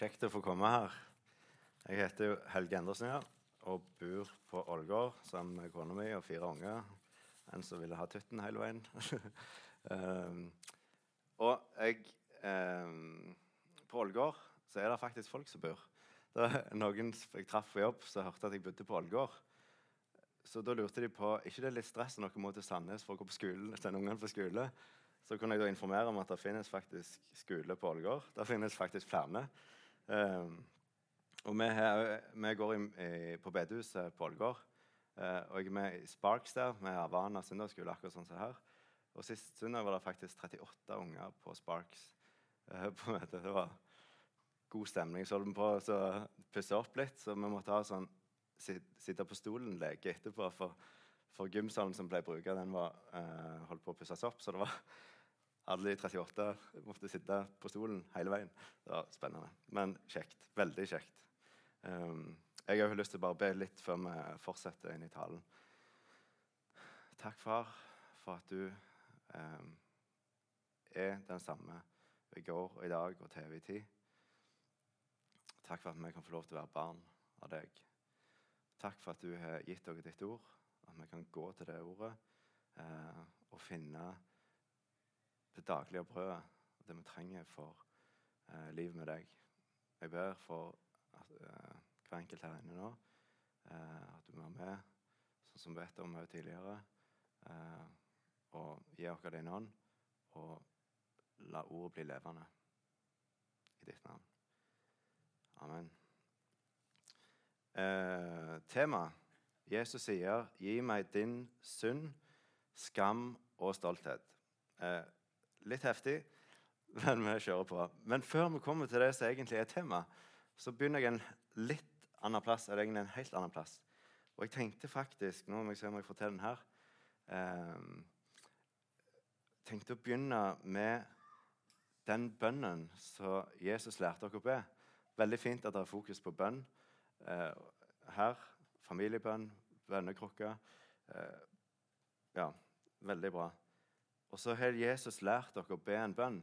Kjekt å få komme her. Jeg heter Helge Endersen ja, og bor på Ålgård sammen med kona mi og fire unger. En som ville ha tutten hele veien. um, og jeg um, På Ålgård så er det faktisk folk som bor. Det var noen jeg traff på jobb, som hørte at jeg bodde på Ålgård. Så da lurte de på ikke det er litt stress når dere må til Sandnes for å gå på skolen, sende ungene på skole. Så kunne jeg da informere om at det finnes faktisk skole på Ålgård. Det finnes faktisk flere. Um, og vi, her, vi går i, i, på bedehuset på Ålgård. Uh, og jeg er med i Sparks der, med Havana søndagsskole. akkurat sånn som her. Og Sist søndag var det faktisk 38 unger på Sparks. Uh, på møte. Det var god stemning. Så holdt vi på å pusse opp litt, så vi måtte ha sånn sitte på stolen-leke etterpå. For, for gymsalen som ble brukt, den var uh, holdt på å pusses opp. Så det var alle de 38 måtte sitte på stolen hele veien. Det var spennende, men kjekt. Veldig kjekt. Um, jeg har lyst til å bare be litt før vi fortsetter inn i talen. Takk, far, for at du um, er den samme i går og i dag og til evig tid. Takk for at vi kan få lov til å være barn av deg. Takk for at du har gitt oss ditt ord, at vi kan gå til det ordet eh, og finne det daglige brødet, det vi trenger for eh, livet med deg. Jeg ber for at, eh, hver enkelt her inne nå eh, at du må være med, sånn som vi vet om tidligere, eh, og gi oss din ånd, og la ordet bli levende i ditt navn. Amen. Eh, tema Jesus sier, 'Gi meg din synd, skam og stolthet'. Eh, litt heftig, men vi kjører på. Men før vi kommer til det som egentlig er tema, så begynner jeg en litt annen plass. eller egentlig en helt annen plass. Og jeg tenkte faktisk Nå må jeg se om jeg får til den her. Eh, tenkte å begynne med den bønnen som Jesus lærte dere å be. Veldig fint at det er fokus på bønn eh, her. Familiebønn, bønnekrukke. Eh, ja, veldig bra. Og så har Jesus lært dere å be en bønn.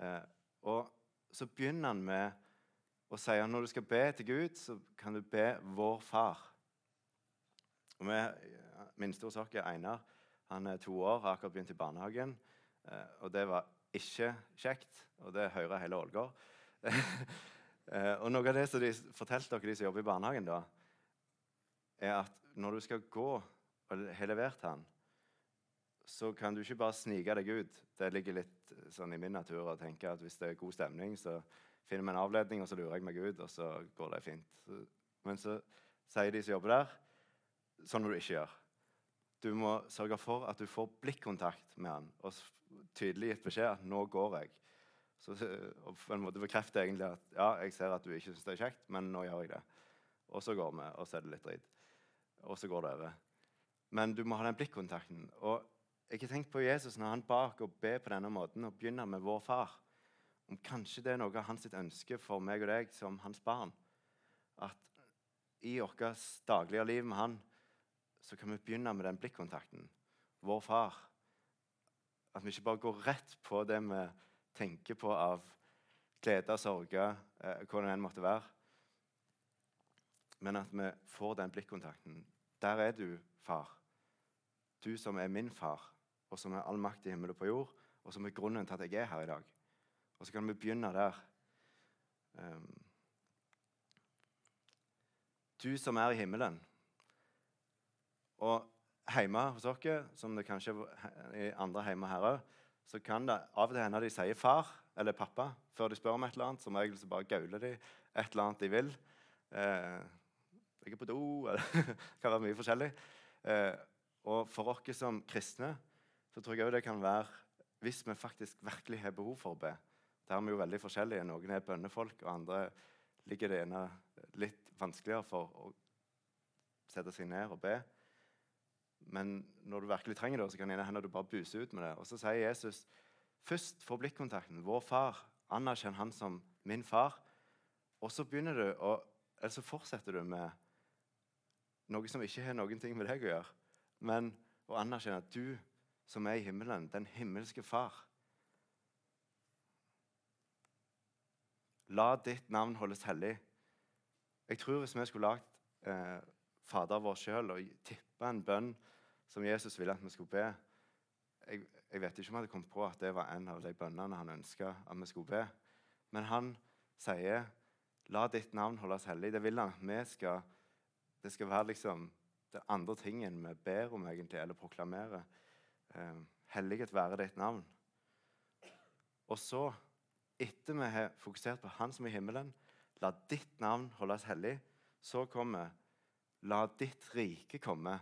Eh, og så begynner han med å si at når du skal be til Gud, så kan du be 'Vår Far'. Og Minste hos oss er Einar. Han er to år, har akkurat begynt i barnehagen. Eh, og det var ikke kjekt, og det hører hele Ålgård. Eh, og Noe av det som de fortalte dere, de som jobber i barnehagen, da, er at når du skal gå og har levert han, så kan du ikke bare snike deg ut. Det ligger litt sånn i min natur å tenke at hvis det er god stemning, så finner vi en avledning, og så lurer jeg meg ut, og så går det fint. Men så sier de som jobber der, sånn må du ikke gjøre. Du må sørge for at du får blikkontakt med han og tydelig gitt beskjed at 'nå går jeg'. Så, på en måte bekrefter egentlig at ja, jeg ser at du ikke syns det er kjekt, men nå gjør jeg det. Og så går vi, og så er det litt dritt. Og så går det over. Men du må ha den blikkontakten. Og jeg har tenkt på Jesus når han bak og ber på denne måten og begynner med vår far. Om kanskje det er noe av hans ønske for meg og deg som hans barn. At i vårt daglige liv med han så kan vi begynne med den blikkontakten. Vår far. At vi ikke bare går rett på det vi tenker på av glede og sorger, eh, hva det enn måtte være. Men at vi får den blikkontakten. Der er du, far. Du som er min far, og som er all makt i himmelen og på jord, og som er grunnen til at jeg er her i dag. Og så kan vi begynne der. Um, du som er i himmelen. Og hjemme hos dere, som det kanskje er andre hjemme her òg, så kan det av og til hende de sier 'far' eller 'pappa' før de spør om et eller annet. Som regel så bare gauler de et eller annet de vil. Eh, 'Jeg er på do' Det kan være mye forskjellig. Eh, og for oss som kristne så tror jeg òg det kan være hvis vi faktisk virkelig har behov for å be. Der er vi jo veldig forskjellige. Noen er bønnefolk, og andre ligger det ene litt vanskeligere for å sette seg ned og be. Men når du virkelig trenger det, så kan det hende du bare buser ut med det. Og så sier Jesus først få blikkontakten vår far. Anerkjenn han som min far. Og så begynner du og, eller så fortsetter du med noe som ikke har noen ting med deg å gjøre, men å anerkjenne at du som er i himmelen, den himmelske far La ditt navn holdes hellig. Jeg tror hvis vi skulle lagd eh, Fader vår sjøl og tippa en bønn som Jesus ville at vi skulle be jeg, jeg vet ikke om jeg hadde kommet på at det var en av de bønnene han ønska at vi skulle be. Men han sier, 'La ditt navn holdes hellig'. Det vil han at vi skal Det skal være liksom det andre tingen vi ber om egentlig, eller proklamerer. Eh, helliget være ditt navn. Og så, etter vi har fokusert på Han som er i himmelen, la ditt navn holdes hellig, så kommer La ditt rike komme.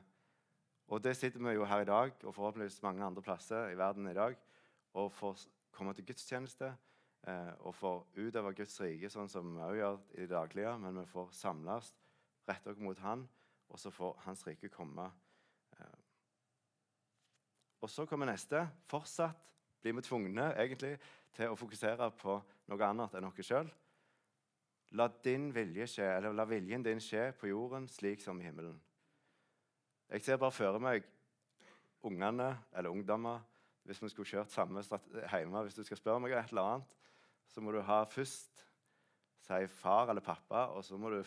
Og det sitter vi jo her i dag, og forhåpentligvis mange andre plasser i verden i dag, og får komme til gudstjeneste eh, og får utøve Guds rike sånn som vi også gjør i det daglige, men vi får samles, rette oss mot Han, og så får Hans rike komme. Og så kommer neste. Fortsatt blir vi tvungne egentlig til å fokusere på noe annet enn oss sjøl. La din vilje skje, eller la viljen din skje på jorden slik som i himmelen. Jeg ser bare for meg ungene eller ungdommer Hvis vi skulle kjørt samme hjemme, hvis du skal spørre meg et eller annet, så må du ha først si far eller pappa, og så må du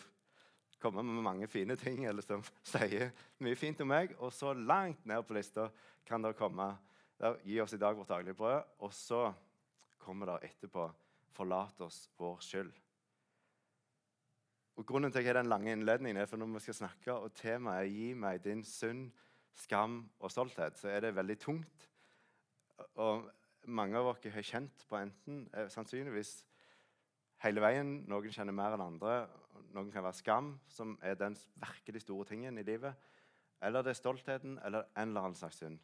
komme med mange fine ting eller som sier mye fint om meg. Og så langt ned på lista kan det komme der, Gi oss i dag vårt daglige brød. Og så kommer det etterpå Forlat oss vår skyld. Og Grunnen til at jeg har den lange innledningen, er for når vi skal snakke, og temaet er 'Gi meg din synd, skam og stolthet', så er det veldig tungt. Og mange av oss har kjent på enten eh, sannsynligvis hele veien Noen kjenner mer enn andre. Noen kan være skam, som er den virkelig store tingen i livet. Eller det er stoltheten eller en eller annen slags synd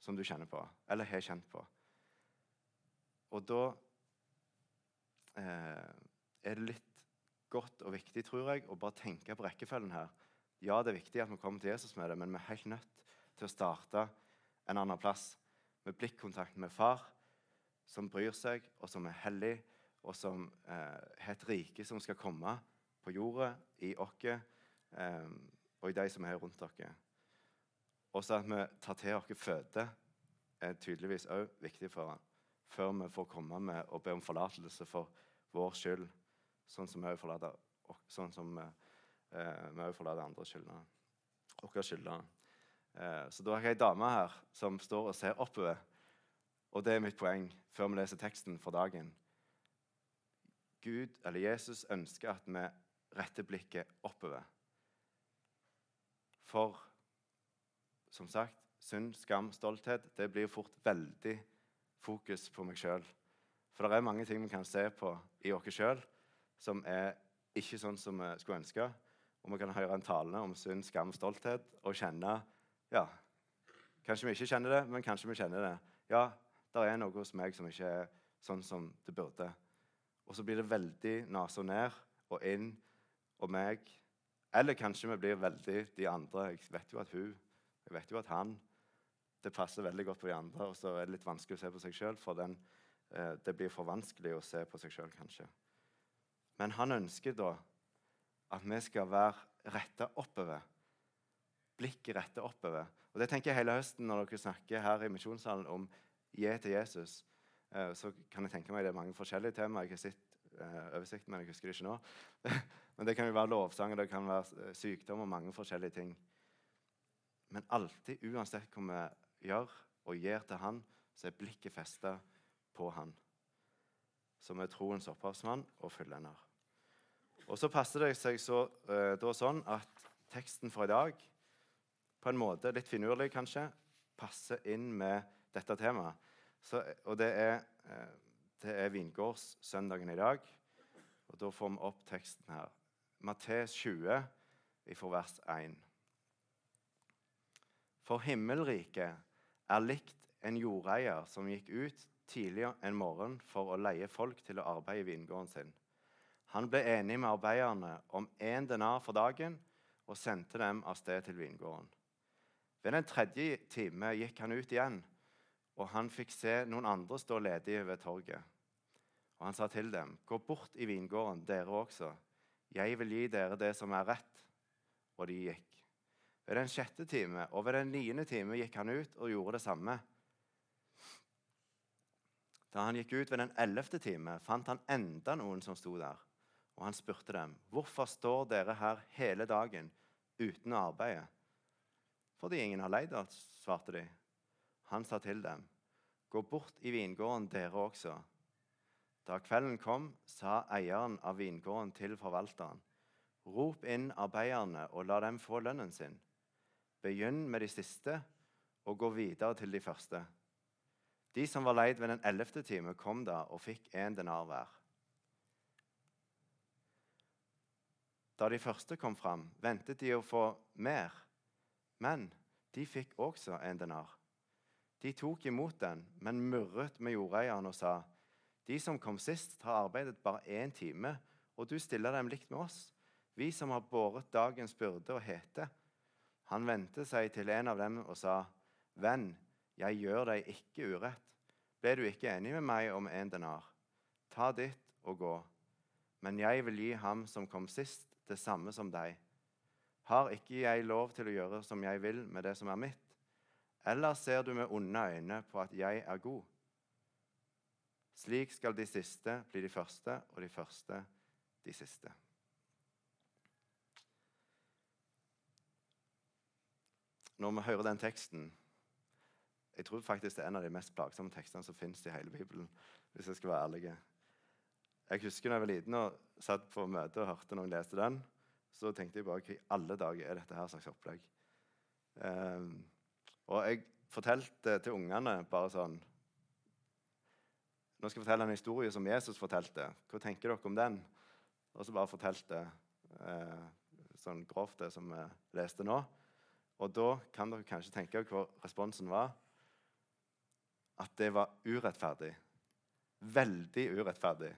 som du kjenner på, eller har kjent på. Og da eh, er det litt godt og viktig tror jeg, å bare tenke på rekkefølgen her. Ja, det er viktig at vi kommer til Jesus med det, men vi er helt nødt til å starte en annen plass. Med blikkontakt med far, som bryr seg, og som er hellig, og som eh, et rike som skal komme på jorda, i oss eh, og i de som er rundt oss. Også at vi tar til oss føde, er tydeligvis òg viktig for han, før vi får komme med og be om forlatelse for vår skyld sånn som vi òg forlater, sånn eh, vi forlater andre skyldnere. Våre skyldnere. Eh, så da har jeg ei dame her som står og ser oppover. Og det er mitt poeng før vi leser teksten for dagen. Gud, eller Jesus, ønsker at vi retter blikket oppover. For som sagt, synd, skam, stolthet det blir fort veldig fokus på meg sjøl. For det er mange ting vi kan se på i oss sjøl som er ikke sånn som vi skulle ønske. Og vi kan høre en tale om synd, skam, stolthet og kjenne Ja, kanskje vi ikke kjenner det, men kanskje vi kjenner det. Ja, det er noe hos meg som ikke er sånn som det burde. Og så blir det veldig nesa ned og inn og meg. Eller kanskje vi blir veldig de andre. Jeg vet jo at hun, jeg vet jo at han Det passer veldig godt på de andre, og så er det litt vanskelig å se på seg sjøl, for den, eh, det blir for vanskelig å se på seg sjøl, kanskje. Men han ønsker da at vi skal være retta oppover. Blikket retta oppover. Og Det tenker jeg hele høsten når dere snakker her i misjonssalen om gi til Jesus. Eh, så kan jeg tenke meg det er mange forskjellige temaer. Jeg har sett eh, oversikten, men jeg husker det ikke nå. men Det kan jo være lovsanger, det kan være eh, sykdom og mange forskjellige ting. Men alltid, uansett hva vi gjør og gir til Han, så er blikket festa på Han. Som er troens opphavsmann og fullender. Og så passer det seg så, uh, da sånn at teksten for i dag på en måte, litt finurlig kanskje, passer inn med dette temaet. Så, og det er, det er vingårdssøndagen i dag. Og da får vi opp teksten her. Mattes 20, fra vers 1. For himmelriket er likt en jordeier som gikk ut tidlig en morgen for å leie folk til å arbeide i vingården sin. Han ble enig med arbeiderne om én denar for dagen og sendte dem av sted til vingården. Ved den tredje time gikk han ut igjen, og han fikk se noen andre stå ledige ved torget. Og han sa til dem, 'Gå bort i vingården, dere også. Jeg vil gi dere det som er rett.' Og de gikk. Ved den sjette time og ved den niende time gikk han ut og gjorde det samme. Da han gikk ut ved den ellevte time, fant han enda noen som sto der. Og han spurte dem, 'Hvorfor står dere her hele dagen uten å arbeide?' 'Fordi ingen har leid oss', svarte de. Han sa til dem, 'Gå bort i vingården, dere også.' Da kvelden kom, sa eieren av vingården til forvalteren, 'Rop inn arbeiderne og la dem få lønnen sin.' 'Begynn med de siste, og gå videre til de første.' De som var leid ved den ellevte time, kom da og fikk en denar hver. Da de første kom fram, ventet de å få mer, men de fikk også en denar. De tok imot den, men murret med jordeieren og sa:" De som kom sist, har arbeidet bare én time, og du stiller dem likt med oss, vi som har båret dagens byrde og hete. Han vendte seg til en av dem og sa, Venn, jeg gjør deg ikke urett. Ble du ikke enig med meg om en denar? Ta ditt og gå. Men jeg vil gi ham som kom sist, det samme som deg. Har ikke jeg lov til å gjøre som jeg vil med det som er mitt? Eller ser du med onde øyne på at jeg er god? Slik skal de siste bli de første, og de første de siste. Når vi hører den teksten, jeg tror faktisk det er en av de mest plagsomme tekstene som fins i hele Bibelen. hvis Jeg skal være ærlig. Jeg husker da jeg var liten og satt på møte og hørte noen leste den. Så tenkte jeg bare hva i alle dager er dette her slags opplegg? Um, og jeg fortalte til ungene bare sånn Nå skal jeg fortelle en historie som Jesus fortalte. Hva tenker dere om den? Og så bare fortalte eh, sånn grovt det som vi leste nå. Og da kan dere kanskje tenke hva responsen var at det var urettferdig. Veldig urettferdig.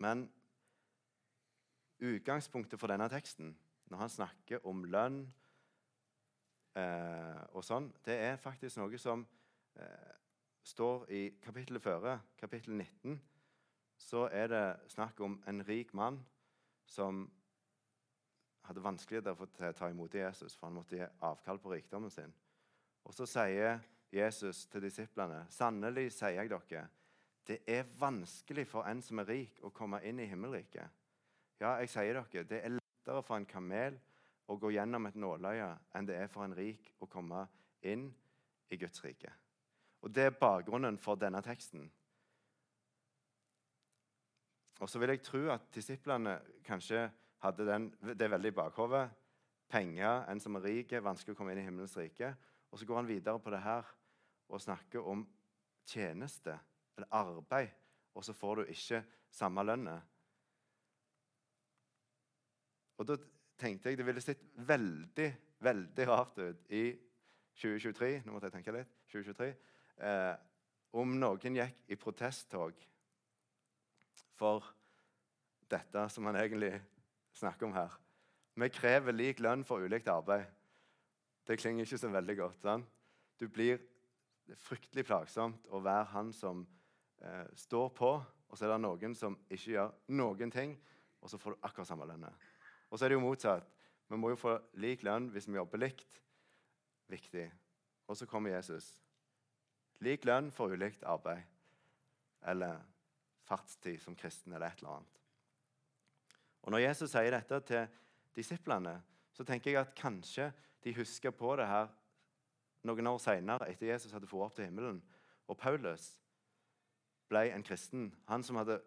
Men utgangspunktet for denne teksten, når han snakker om lønn eh, og sånn, det er faktisk noe som eh, står i kapittelet før, kapittel 19. Så er det snakk om en rik mann som hadde vanskeligheter for å ta imot Jesus, for han måtte gi avkall på rikdommen sin. Og Så sier Jesus til disiplene.: Sannelig sier jeg dere, det er vanskelig for en som er rik, å komme inn i himmelriket. Ja, jeg sier dere, det er lettere for en kamel å gå gjennom et nåløye enn det er for en rik å komme inn i Guds rike. Og Det er bakgrunnen for denne teksten. Og så vil jeg tro at disiplene kanskje hadde den, det veldig i bakhodet. Penger, en som er rik, vanskelig å komme inn i himmelens rike. Og så går han videre på det her og snakker om tjeneste eller arbeid, og så får du ikke samme lønnet. Og da tenkte jeg det ville sett veldig, veldig rart ut i 2023 nå måtte jeg tenke litt, 2023, eh, om noen gikk i protesttog for dette som han egentlig snakker om her. Vi krever lik lønn for ulikt arbeid. Det klinger ikke så veldig godt. sant? Du blir fryktelig plagsomt å være han som eh, står på, og så er det noen som ikke gjør noen ting, og så får du akkurat samme lønn. Og så er det jo motsatt. Vi må jo få lik lønn hvis vi jobber likt. Viktig. Og så kommer Jesus. Lik lønn for ulikt arbeid. Eller fartstid som kristen, eller et eller annet. Og Når Jesus sier dette til disiplene, så tenker jeg at kanskje de husker på det her noen år seinere, etter Jesus hadde fått opp til himmelen. Og Paulus ble en kristen, han som hadde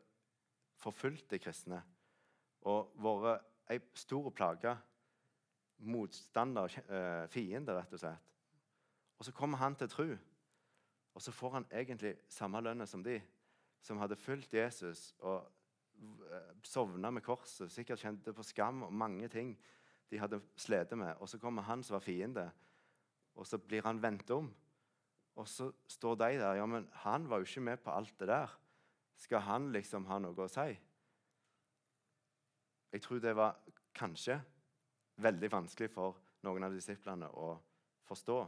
forfulgt de kristne og vært ei stor plage. Motstander, eh, fiende, rett og slett. Og Så kommer han til tru. og så får han egentlig samme lønna som de som hadde fulgt Jesus og Eh, sovna med korset, sikkert kjente på skam og mange ting de hadde slitt med. Og så kommer han som var fiende, og så blir han vendt om. Og så står de der. Ja, men han var jo ikke med på alt det der. Skal han liksom ha noe å si? Jeg tror det var kanskje veldig vanskelig for noen av disiplene å forstå.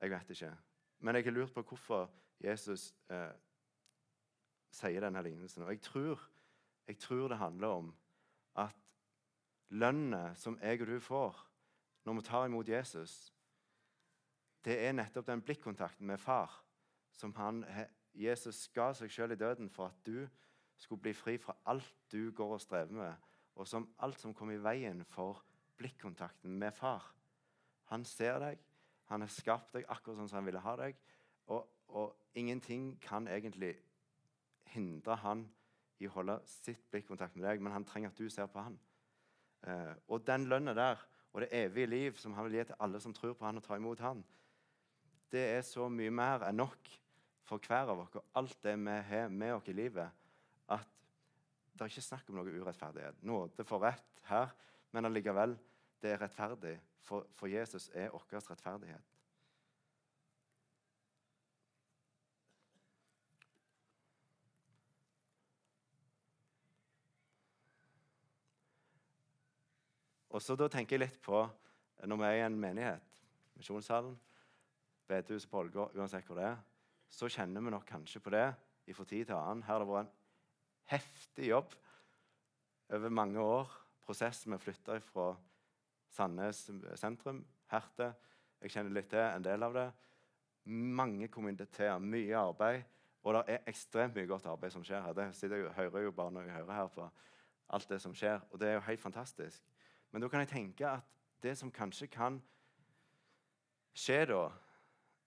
Jeg vet ikke. Men jeg har lurt på hvorfor Jesus eh, sier denne lignelsen. Og jeg tror, jeg tror det handler om at lønnene som jeg og du får når vi tar imot Jesus, det er nettopp den blikkontakten med far som han, Jesus ga seg sjøl i døden for at du skulle bli fri fra alt du går og strever med, og som alt som kom i veien for blikkontakten med far. Han ser deg, han har skapt deg akkurat sånn som han ville ha deg. Og, og ingenting kan egentlig hindre han i å holde sitt blikkontakt med deg, men han trenger at du ser på han. Eh, og den lønna der og det evige liv som han vil gi til alle som tror på han og tar imot han, det er så mye mer enn nok for hver av oss alt det vi har med oss i livet, det er ikke snakk om noe urettferdighet. Nåde for rett her, men allikevel, det er rettferdig. For, for Jesus er vår rettferdighet. Og så da tenker jeg litt på når vi er i en menighet, Misjonssalen, bedehuset på Ålgård, uansett hvor det er, så kjenner vi nok kanskje på det fra tid til annen. Her har det vært en heftig jobb over mange år. Prosess med å flytte fra Sandnes sentrum, Herte. Jeg kjenner litt til en del av det. Mange kommuniteter, mye arbeid. Og det er ekstremt mye godt arbeid som skjer her. Det jeg, hører jo bare når jeg hører her på alt det som skjer. Og det er jo helt fantastisk. Men da kan jeg tenke at det som kanskje kan skje da,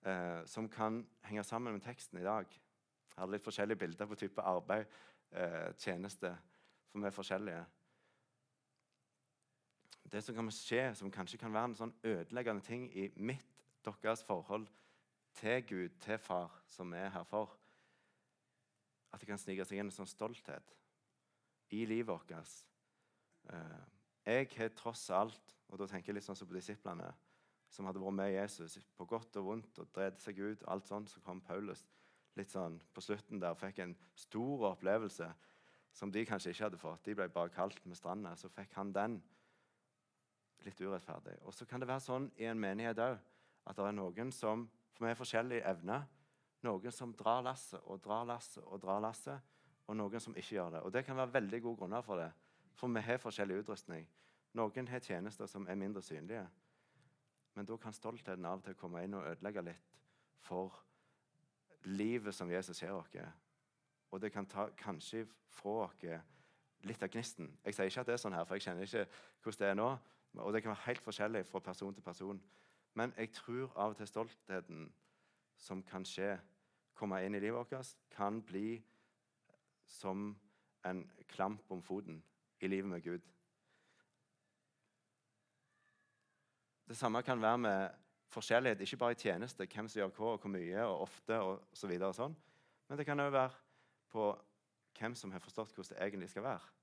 eh, som kan henge sammen med teksten i dag Jeg hadde litt forskjellige bilder på type arbeid, eh, tjeneste, for vi er forskjellige. Det som kan skje, som kanskje kan være en sånn ødeleggende ting i mitt, deres forhold til Gud, til Far, som vi er her for At det kan snike seg inn en sånn stolthet i livet vårt. Eh, jeg har tross alt, og da tenker jeg litt sånn som på disiplene, som hadde vært med Jesus på godt og vondt og dreide seg ut, alt sånn, så kom Paulus litt sånn på slutten der fikk en stor opplevelse som de kanskje ikke hadde fått. De ble bare kalt med stranda. Så fikk han den litt urettferdig. Og så kan det være sånn i en menighet òg at det er noen som for med forskjellige evner noen som drar lasset og drar lasset og drar lasset, og noen som ikke gjør det. Og Det kan være veldig gode grunner for det, for vi har forskjellig utrustning. Noen har tjenester som er mindre synlige. Men da kan stoltheten av og til komme inn og ødelegge litt for livet som Jesus gir oss. Og det kan ta kanskje fra oss litt av gnisten. Jeg sier ikke at det er sånn her, for jeg kjenner ikke hvordan det er nå. Og det kan være helt forskjellig fra person til person. Men jeg tror av og til stoltheten som kan skje, komme inn i livet vårt, kan bli som en klamp om foten i livet med Gud. Det samme kan være med forskjellighet, ikke bare i tjeneste, hvem som gjør hva, og hvor mye og ofte. og så videre og sånn. Men det kan òg være på hvem som har forstått hvordan det egentlig skal være.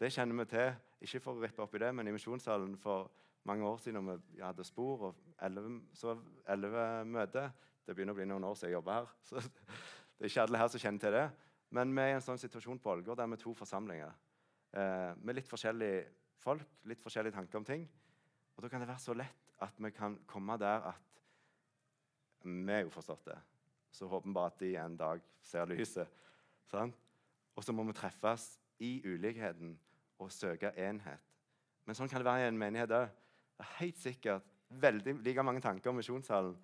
Det kjenner vi til, ikke for å rippe opp i det, men i misjonssalen for mange år siden når vi hadde spor og elleve møter Det begynner å bli noen år siden jeg jobber her, så det er ikke alle her som kjenner til det. Men vi er i en sånn situasjon på Ålgård der vi er to forsamlinger eh, med litt forskjellige folk, litt forskjellige tanker om ting. Og Da kan det være så lett at vi kan komme der at vi er jo forstått det. Så håper vi bare at de en dag ser lyset. Sant? Og så må vi treffes i ulikheten og søke enhet. Men sånn kan det være i en menighet òg. Det er helt sikkert veldig, like mange tanker om misjonssalen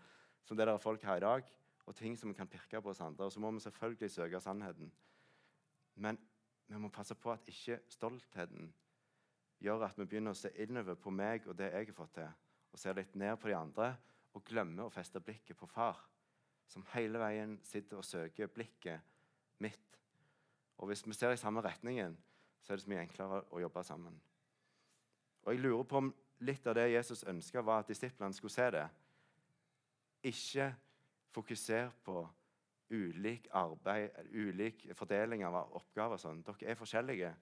som det der folk har i dag, og ting som vi kan pirke på oss andre. Og så må vi selvfølgelig søke sannheten. Men vi må passe på at ikke stoltheten gjør at vi begynner å se innover på meg og det jeg har fått til, og ser litt ned på de andre og glemmer å feste blikket på far, som hele veien sitter og søker blikket mitt. Og Hvis vi ser i samme retningen, så er det så mye enklere å jobbe sammen. Og Jeg lurer på om litt av det Jesus ønska, var at disiplene skulle se det. Ikke fokuser på ulik arbeid, ulik fordeling av oppgaver. Sånn. Dere er forskjellige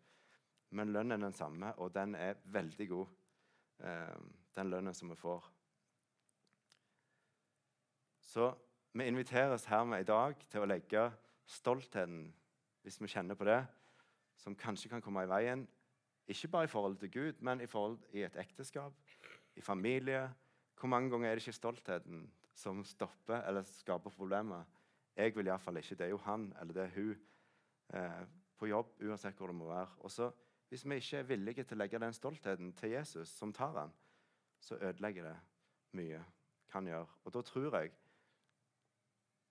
men lønnen er den samme, og den er veldig god, eh, den lønnen som vi får. Så vi inviteres hermed i dag til å legge stoltheten, hvis vi kjenner på det, som kanskje kan komme i veien, ikke bare i forhold til Gud, men i forhold i et ekteskap, i familie. Hvor mange ganger er det ikke stoltheten som stopper eller skaper problemer? Jeg vil iallfall ikke. Det er jo han eller det er hun eh, på jobb, uansett hvor det må være. Og så hvis vi ikke er villige til å legge den stoltheten til Jesus, som tar den, så ødelegger det mye. kan gjøre. Og da tror jeg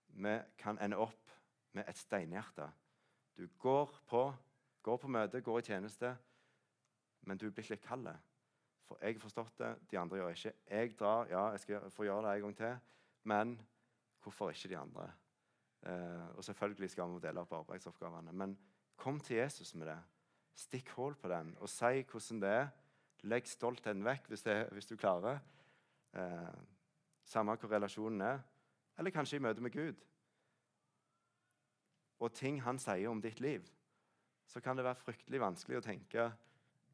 vi kan ende opp med et steinhjerte. Du går på, går på møte, går i tjeneste, men du blitt litt kald. For jeg har forstått det, de andre gjør ikke. Jeg drar, ja, jeg skal få gjøre det en gang til, men hvorfor ikke de andre? Eh, og selvfølgelig skal vi dele opp arbeidsoppgavene. Men kom til Jesus med det. Stikk hull på den og si hvordan det er. Legg stoltheten vekk hvis, det, hvis du klarer. Eh, samme hvor relasjonen er. Eller kanskje i møte med Gud. Og ting han sier om ditt liv, så kan det være fryktelig vanskelig å tenke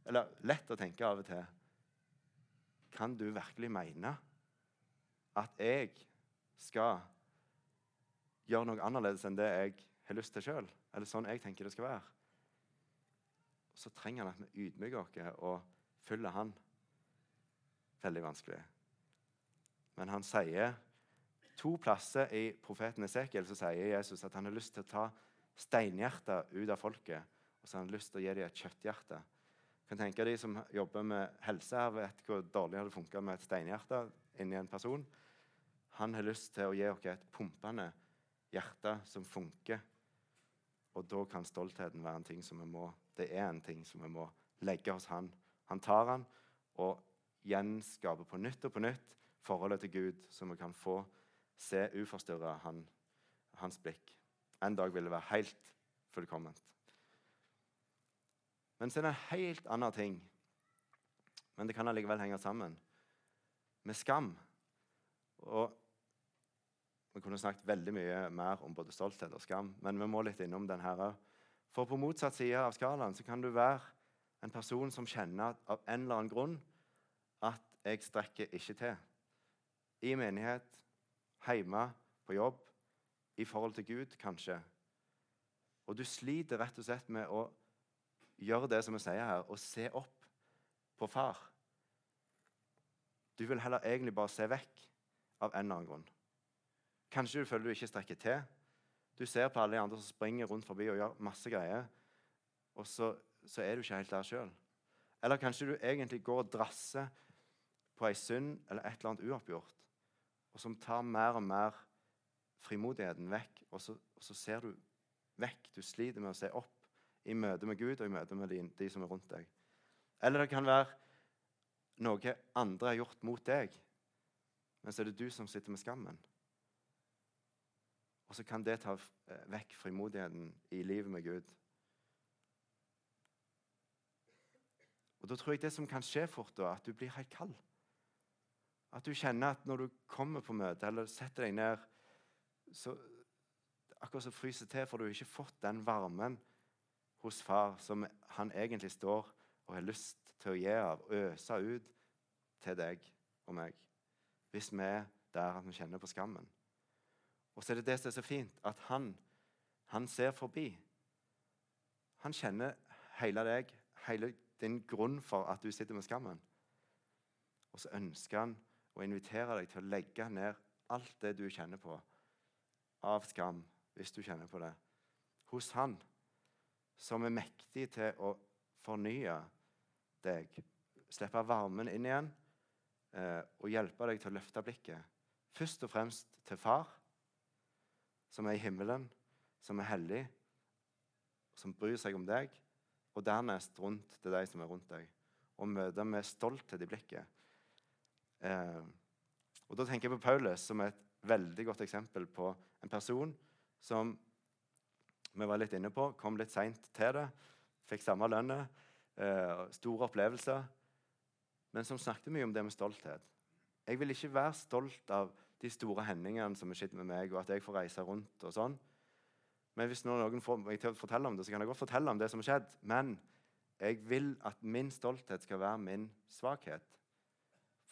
Eller lett å tenke av og til. Kan du virkelig mene at jeg skal gjøre noe annerledes enn det jeg har lyst til sjøl? Eller sånn jeg tenker det skal være? Så trenger han at vi ydmyker oss og følger han. Veldig vanskelig. Men han sier to plasser i profeten Esekiel så sier Jesus at han har lyst til å ta steinhjertet ut av folket. Og så har han lyst til å gi dem et kjøtthjerte. Jeg kan tenke De som jobber med helse, her vet hvor dårlig det hadde funka med et steinhjerte inni en person. Han har lyst til å gi oss et pumpende hjerte som funker. Og da kan stoltheten være en ting som vi må det er en ting som vi må legge hos han. Han tar han og gjenskaper på nytt og på nytt forholdet til Gud, så vi kan få se uforstyrra han, hans blikk. En dag vil det være helt fullkomment. Men så er det en helt annen ting, men det kan allikevel henge sammen, med skam. Og Vi kunne snakket veldig mye mer om både stolthet og skam, men vi må litt innom den her òg. For på motsatt side av skalaen så kan du være en person som kjenner av en eller annen grunn at jeg strekker ikke til. I menighet, hjemme, på jobb, i forhold til Gud, kanskje. Og du sliter rett og slett med å gjøre det som vi sier her, å se opp på far. Du vil heller egentlig bare se vekk av en eller annen grunn. Kanskje du føler du ikke strekker til. Du ser på alle de andre som springer rundt forbi og gjør masse greier, og så, så er du ikke helt der sjøl. Eller kanskje du egentlig går og drasser på ei synd eller et eller annet uoppgjort, og som tar mer og mer frimodigheten vekk, og så, og så ser du vekk. Du sliter med å se opp i møte med Gud og i møte med de, de som er rundt deg. Eller det kan være noe andre har gjort mot deg, men så er det du som sitter med skammen. Og så kan det ta eh, vekk frimodigheten i livet med Gud. Og Da tror jeg det som kan skje fort, da, at du blir helt kald. At du kjenner at når du kommer på møte eller setter deg ned, så akkurat så fryser til, for du har ikke fått den varmen hos far som han egentlig står og har lyst til å gi av, øse ut til deg og meg. Hvis vi er der at vi kjenner på skammen. Og så er det det som er så fint, at han, han ser forbi. Han kjenner hele deg, hele din grunn for at du sitter med skammen. Og så ønsker han å invitere deg til å legge ned alt det du kjenner på av skam, hvis du kjenner på det, hos han som er mektig til å fornye deg, slippe varmen inn igjen eh, og hjelpe deg til å løfte blikket. Først og fremst til far, som er i himmelen, som er hellig, som bryr seg om deg, og dernest rundt til de som er rundt deg, og møter med stolthet i blikket. Eh, og Da tenker jeg på Paulus som et veldig godt eksempel på en person som vi var litt inne på, kom litt seint til det, fikk samme lønne, eh, store opplevelser, men som snakket mye om det med stolthet. Jeg vil ikke være stolt av de store hendelsene som har skjedd med meg, og at jeg får reise rundt og sånn. Men hvis noen får meg til å fortelle om det, så kan jeg godt fortelle om det som har skjedd. Men jeg vil at min stolthet skal være min svakhet.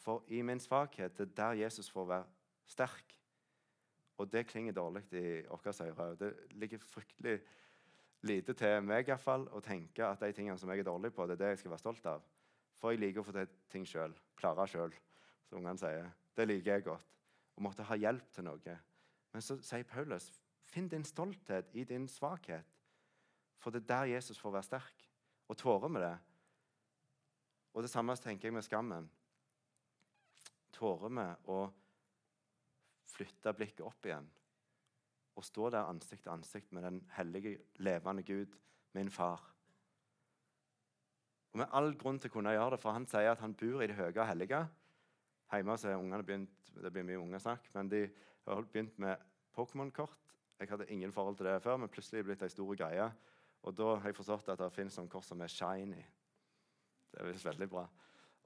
For i min svakhet det er der Jesus får være sterk. Og det klinger dårlig i våre ører. Det ligger fryktelig lite til meg i hvert fall, å tenke at de tingene som jeg er dårlig på, det er det jeg skal være stolt av. For jeg liker å få til ting sjøl. Klare sjøl, som ungene sier. Det liker jeg godt og måtte ha hjelp til noe. Men så sier Paulus finn din stolthet i din svakhet. For det er der Jesus får være sterk. Og tårer med det. Og det samme tenker jeg med skammen. Tårer med å flytte blikket opp igjen og stå der ansikt til ansikt med den hellige, levende Gud, min far. Og Med all grunn til å kunne gjøre det, for han sier at han bor i det høye og hellige. Hjemme så har ungene begynt det blir mye ungesnakk, men de har begynt med Pokémon-kort. Jeg hadde ingen forhold til det før, men plutselig er det blitt ei stor greie. Og da har jeg forstått at det finnes noen kort som er shiny. Det er veldig bra.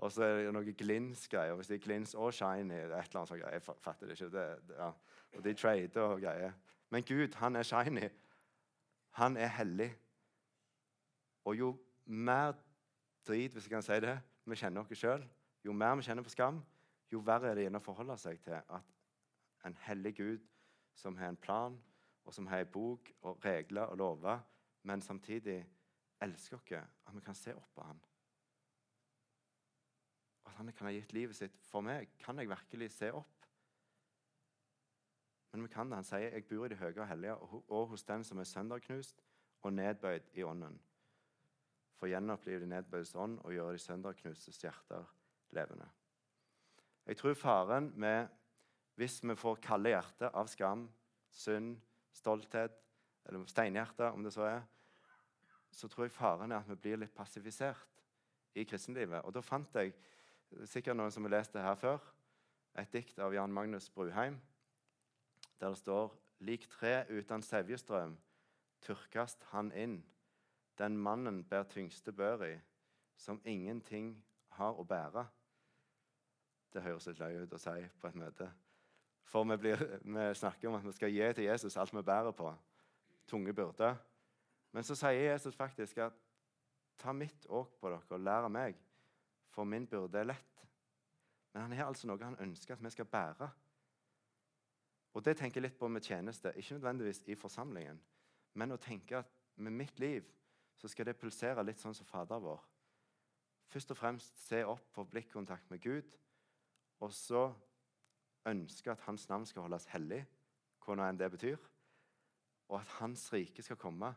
Og så er det noe glins-greier. Hvis det er glins og shiny, det er et eller annet sånt, jeg fatter det ikke. Det, det, ja. Og de trader og greier. Men Gud, han er shiny. Han er hellig. Og jo mer drit, hvis jeg kan si det, vi kjenner oss sjøl, jo mer vi kjenner på skam, jo verre er det å forholde seg til at en hellig Gud som har en plan, og som har en bok og regler og lover, men samtidig elsker oss, at vi kan se opp på ham. At han kan ha gitt livet sitt for meg. Kan jeg virkelig se opp? Men vi kan det. Han sier, 'Jeg bor i det høye og hellige, og hos den som er sønderknust og nedbøyd i ånden.' For å gjenopplive de nedbøydes ånd og gjøre de sønderknustes hjerter levende. Jeg tror faren med hvis vi får kalde hjerter av skam, synd, stolthet eller steinhjerte, om det så er, så tror jeg faren er at vi blir litt passifisert i kristenlivet. Og da fant jeg sikkert noen som har lest det her før, et dikt av Jan Magnus Bruheim, der det står Lik tre uten sevjestrøm turkast han inn. Den mannen bær tyngste bør i, som ingenting har å bære. Det høres litt løye ut å si på et møte. For vi, blir, vi, snakker om at vi skal gi til Jesus alt vi bærer på. Tunge byrder. Men så sier Jesus faktisk at ta mitt åk på dere og lær meg, for min byrde er lett. Men han har altså noe han ønsker at vi skal bære. Og det tenker jeg litt på med tjeneste, ikke nødvendigvis i forsamlingen, men å tenke at med mitt liv så skal det pulsere litt sånn som Fader vår. Først og fremst se opp på blikkontakt med Gud, og så ønske at Hans navn skal holdes hellig, hva nå enn det betyr, og at Hans rike skal komme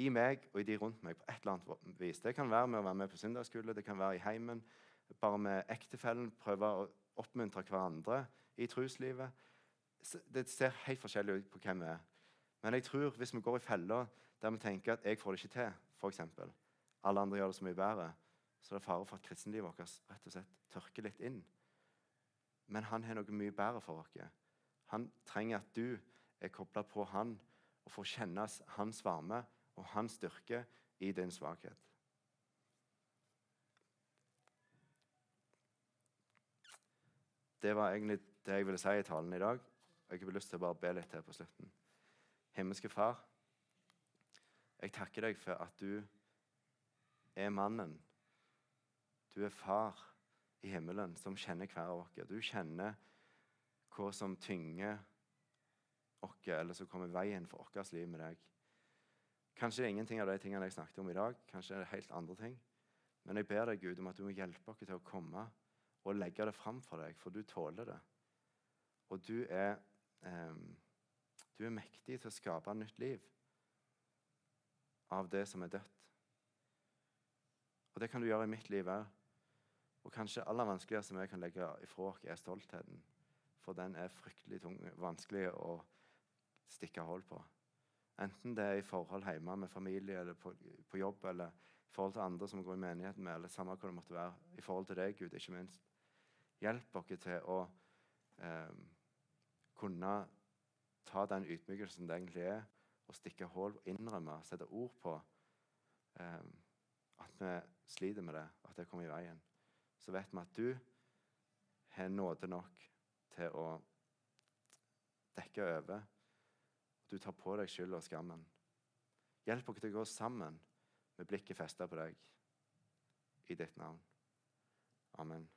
i meg og i de rundt meg på et eller annet vis. Det kan være med å være med på søndagsskole, det kan være i heimen, bare med ektefellen, prøve å oppmuntre hverandre i truslivet. Det ser helt forskjellig ut på hvem vi er. Men jeg tror hvis vi går i fella der vi tenker at 'jeg får det ikke til', f.eks. Alle andre gjør det så mye bedre. Så det er fare for at kristenlivet vårt rett og slett tørker litt inn. Men han har noe mye bedre for oss. Han trenger at du er kobla på han og får kjenne hans varme og hans styrke i din svakhet. Det var egentlig det jeg ville si i talen i dag. Jeg har lyst til å bare be litt til på slutten. Himmelske Far, jeg takker deg for at du er mannen. Du er far i himmelen som kjenner hver av oss. Du kjenner hva som tynger oss, eller som kommer veien for vårt liv med deg. Kanskje det er ingenting av de tingene jeg snakket om i dag. Kanskje det er helt andre ting. Men jeg ber deg, Gud, om at du må hjelpe oss til å komme og legge det fram for deg, for du tåler det. Og du er, eh, du er mektig til å skape nytt liv av det som er dødt. Og det kan du gjøre i mitt liv òg. Og kanskje aller vanskeligste vi kan legge ifra oss, er stoltheten. For den er fryktelig tung, vanskelig å stikke hull på. Enten det er i forhold hjemme med familie eller på, på, jobb eller i forhold til andre som går i menigheten med, eller samme hva det måtte være. I forhold til deg, Gud, ikke minst. Hjelp oss til å eh, kunne ta den ydmykelsen det egentlig er, og stikke hull og innrømme, sette ord på eh, at vi sliter med det, at det kommer i veien. Så vet vi at du har nåde nok til å dekke over. Du tar på deg skyld og skammen. Hjelp oss til å gå sammen med blikket festet på deg i ditt navn. Amen.